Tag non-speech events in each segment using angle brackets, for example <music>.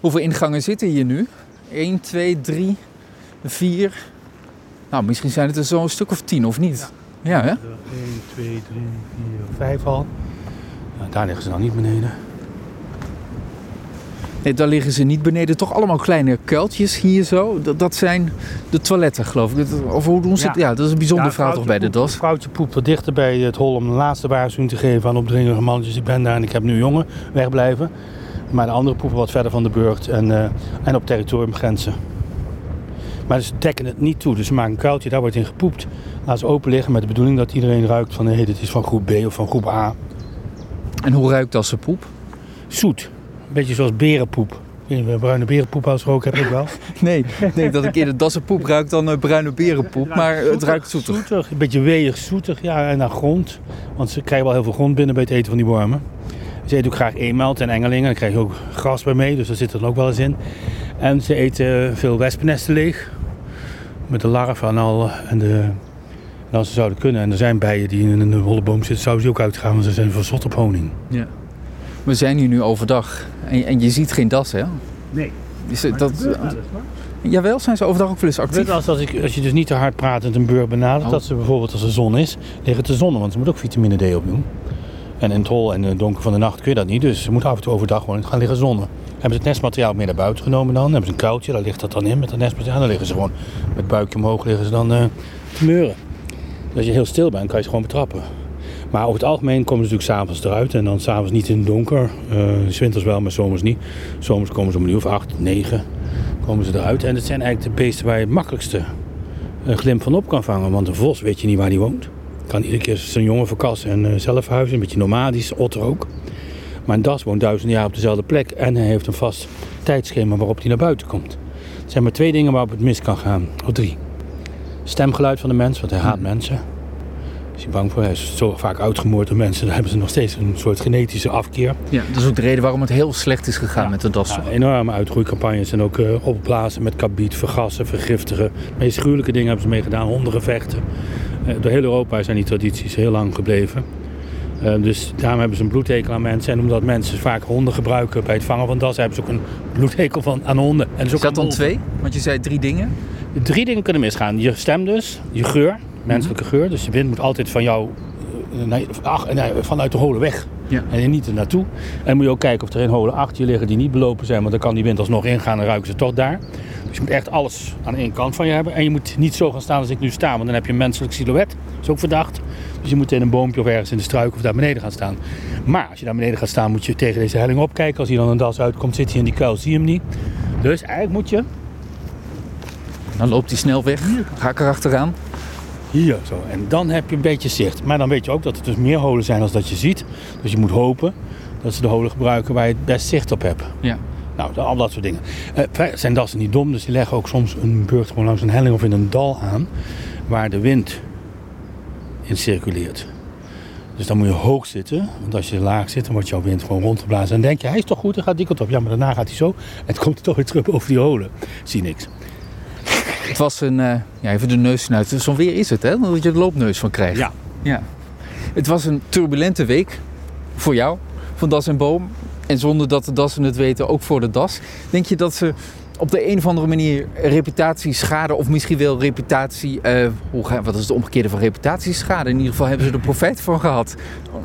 Hoeveel ingangen zitten hier nu? 1, 2, 3, 4. Nou, misschien zijn het er zo een stuk of 10 of niet. Ja, hè? 1, 2, 3, 4, 5 al. Nou, daar liggen ze dan niet beneden. Nee, daar liggen ze niet beneden. Toch allemaal kleine kuiltjes hier zo. Dat, dat zijn de toiletten, geloof ik. Dat- Of hoe doen ze het? Ja. Ja, dat is een bijzonder Ja, verhaal toch bij de DAS. poept- Vrouwtje poept wat dichter bij het hol om de laatste waarschuwing te geven aan opdringerige mannetjes. Ik ben daar en ik heb nu jongen, wegblijven. Maar de andere poepen wat verder van de burcht en, eh, en op territoriumgrenzen. Maar ze dekken het niet toe. Dus ze maken een kuiltje, daar wordt in gepoept. Laat ze open liggen met de bedoeling dat iedereen ruikt van... hé, dit is van groep B of van groep A. En hoe ruikt dat ze poep? Zoet. Een beetje zoals berenpoep. Bruine berenpoep als rook heb ik wel. <laughs> Nee, nee dat ik eerder dassenpoep ruik dan eh, bruine berenpoep. Maar het ruikt zoetig. Zoetig, een beetje weeg, zoetig. Ja, en naar grond. Want ze krijgen wel heel veel grond binnen bij het eten van die wormen. Ze eten ook graag eenmeld en engelingen. Daar krijg je ook gras bij mee, dus daar zit er dan ook wel eens in. En ze eten veel wespennesten leeg. Met de larven en al. En, de, en als ze zouden kunnen, en er zijn bijen die in een holle boom zitten, zouden ze ook uitgaan, want ze zijn verzot op honing. Ja. We zijn hier nu overdag. En, en je ziet geen das, hè? Nee. Is dat, jawel, zijn ze overdag ook wel eens actief? als, als, ik, als je dus niet te hard pratend een burg benadert, Oh. dat ze bijvoorbeeld als er zon is, liggen te zonnen, want ze moet ook vitamine D opdoen. En in het hol en het donker van de nacht kun je dat niet, dus ze moeten af en toe overdag gewoon gaan liggen zonnen. Hebben ze het nestmateriaal meer naar buiten genomen dan, hebben ze een kuiltje, daar ligt dat dan in met het nestmateriaal, dan liggen ze gewoon met buikje omhoog liggen ze dan eh, te meuren. Dus als je heel stil bent, kan je ze gewoon betrappen. Maar over het algemeen komen ze natuurlijk s'avonds eruit en dan s'avonds niet in het donker. Eh, s winters wel, maar zomers niet. Zomers komen ze om een uur of acht, negen komen ze eruit. En het zijn eigenlijk de beesten waar je het makkelijkste een glimp van op kan vangen. Want een vos weet je niet waar die woont. Kan iedere keer zijn jongen verkassen en eh, zelf verhuizen. Een beetje nomadisch, otter ook. Maar een das woont duizenden jaar op dezelfde plek. En hij heeft een vast tijdschema waarop hij naar buiten komt. Er zijn maar twee dingen waarop het mis kan gaan. Of drie. Stemgeluid van de mens, want hij haat mensen. Is hij bang voor. Hij is zo vaak uitgemoord door mensen. Daar hebben ze nog steeds een soort genetische afkeer. Ja, dat is ook de reden waarom het heel slecht is gegaan met de das. Ja, enorme uitgroeicampagnes en ook eh, opblazen met kabiet, vergassen, vergiftigen. De meest gruwelijke dingen hebben ze mee gedaan, hondengevechten. Eh, door heel Europa zijn die tradities heel lang gebleven. Eh, dus daarom hebben ze een bloedhekel aan mensen. En omdat mensen vaak honden gebruiken bij het vangen van dassen, hebben ze ook een bloedhekel van, aan honden. En dus Is dat dan twee? Want je zei drie dingen. Drie dingen kunnen misgaan. Je stem dus, je geur, menselijke geur. Dus de wind moet altijd van jou, eh, nee, ach, nee, vanuit de holen weg. Ja. En niet er naartoe. En moet je ook kijken of er in holen achter je liggen die niet belopen zijn. Want dan kan die wind alsnog ingaan en ruiken ze toch daar. Dus je moet echt alles aan één kant van je hebben. En je moet niet zo gaan staan als ik nu sta. Want dan heb je een menselijk silhouet. Dat is ook verdacht. Dus je moet in een boompje of ergens in de struik of daar beneden gaan staan. Maar als je daar beneden gaat staan moet je tegen deze helling opkijken. Als hier dan een das uitkomt zit hij in die kuil. Zie je hem niet. Dus eigenlijk moet je Dan loopt hij snel weg. Ga ik erachteraan. Hier zo. En dan heb je een beetje zicht. Maar dan weet je ook dat er dus meer holen zijn dan dat je ziet. Dus je moet hopen dat ze de holen gebruiken waar je het best zicht op hebt. Ja. Nou, al dat soort dingen. Verder zijn dassen niet dom, dus die leggen ook soms een burcht gewoon langs een helling of in een dal aan. Waar de wind in circuleert. Dus dan moet je hoog zitten. Want als je laag zit, dan wordt jouw wind gewoon rondgeblazen. En dan denk je, hij is toch goed, hij gaat die kant op. Ja, maar daarna gaat hij zo. En het komt <laughs> toch weer terug over die holen. Zie niks. Het was een, eh, ja, even de neus snuiten. Zo'n weer is het, hè? Dat je er loopneus van krijgt. Ja. ja. Het was een turbulente week voor jou, van Das en Boom. En zonder dat de dassen het weten, ook voor de das. Denk je dat ze op de een of andere manier reputatieschade... of misschien wel reputatie... eh, hoe ga, wat is de omgekeerde van reputatieschade? In ieder geval hebben ze er profijt van gehad.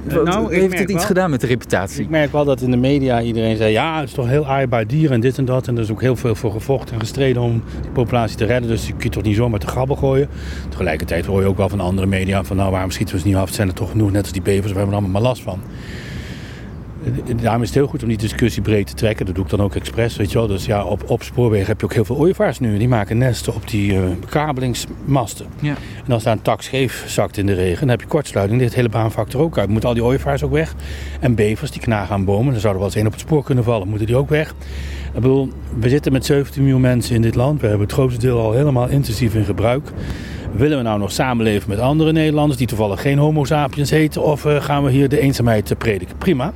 Wat- nou, heeft het iets wel- gedaan met de reputatie? Ik merk wel dat in de media iedereen zei... ja, het is toch heel aaibaar dier en dit en dat. En er is ook heel veel voor gevochten en gestreden om die populatie te redden. Dus je toch niet zomaar te grabbel gooien. Tegelijkertijd hoor je ook wel van andere media... van nou, waarom schieten we ze niet af? Het zijn er toch genoeg, net als die bevers. We hebben er allemaal maar last van. Eh, Daarom is het heel goed om die discussie breed te trekken. Dat doe ik dan ook expres, weet je wel. Dus ja, op, op spoorwegen heb je ook heel veel ooievaars nu. Die maken nesten op die eh, bekabelingsmasten. Ja. En als daar een tak scheef zakt in de regen, dan heb je kortsluiting. Het hele baanvak er ook uit. Moeten al die ooievaars ook weg. En bevers, die knagen aan bomen. Dan zou er wel eens één op het spoor kunnen vallen. Moeten die ook weg. Ik bedoel, we zitten met 17 miljoen mensen in dit land. We hebben het grootste deel al helemaal intensief in gebruik. Willen we nou nog samenleven met andere Nederlanders die toevallig geen homo sapiens heten? Of eh, gaan we hier de eenzaamheid eh, prediken? Prima.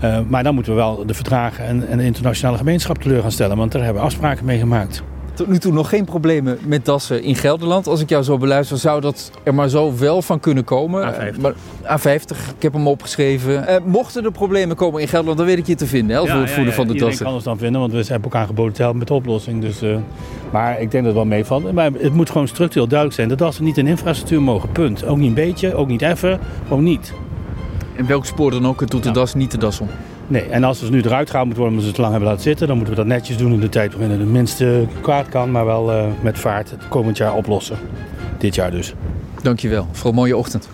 Eh, maar dan moeten we wel de verdragen en, en de internationale gemeenschap teleur gaan stellen. Want daar hebben we afspraken mee gemaakt. Tot nu toe nog geen problemen met dassen in Gelderland. Als ik jou zo beluister, zou dat er maar zo wel van kunnen komen. A50. Maar, A50, ik heb hem opgeschreven. Eh, mochten er problemen komen in Gelderland, dan weet ik je te vinden hè, voor het voeden van de Iedereen dassen. kan ons dan vinden, want we hebben ook aangeboden te helpen met de oplossing. Dus, eh, maar ik denk dat het wel meevalt. Maar het moet gewoon structureel duidelijk zijn dat dassen niet in infrastructuur mogen. Punt. Ook niet een beetje, ook niet even, gewoon niet. En welk spoor dan ook, het doet de das niet de das om. Nee, en als ze nu eruit gehaald moeten worden omdat ze het lang hebben laten zitten, dan moeten we dat netjes doen in de tijd waarin het het minste kwaad kan, maar wel eh, met vaart het komend jaar oplossen. Dit jaar dus. Dankjewel voor een mooie ochtend.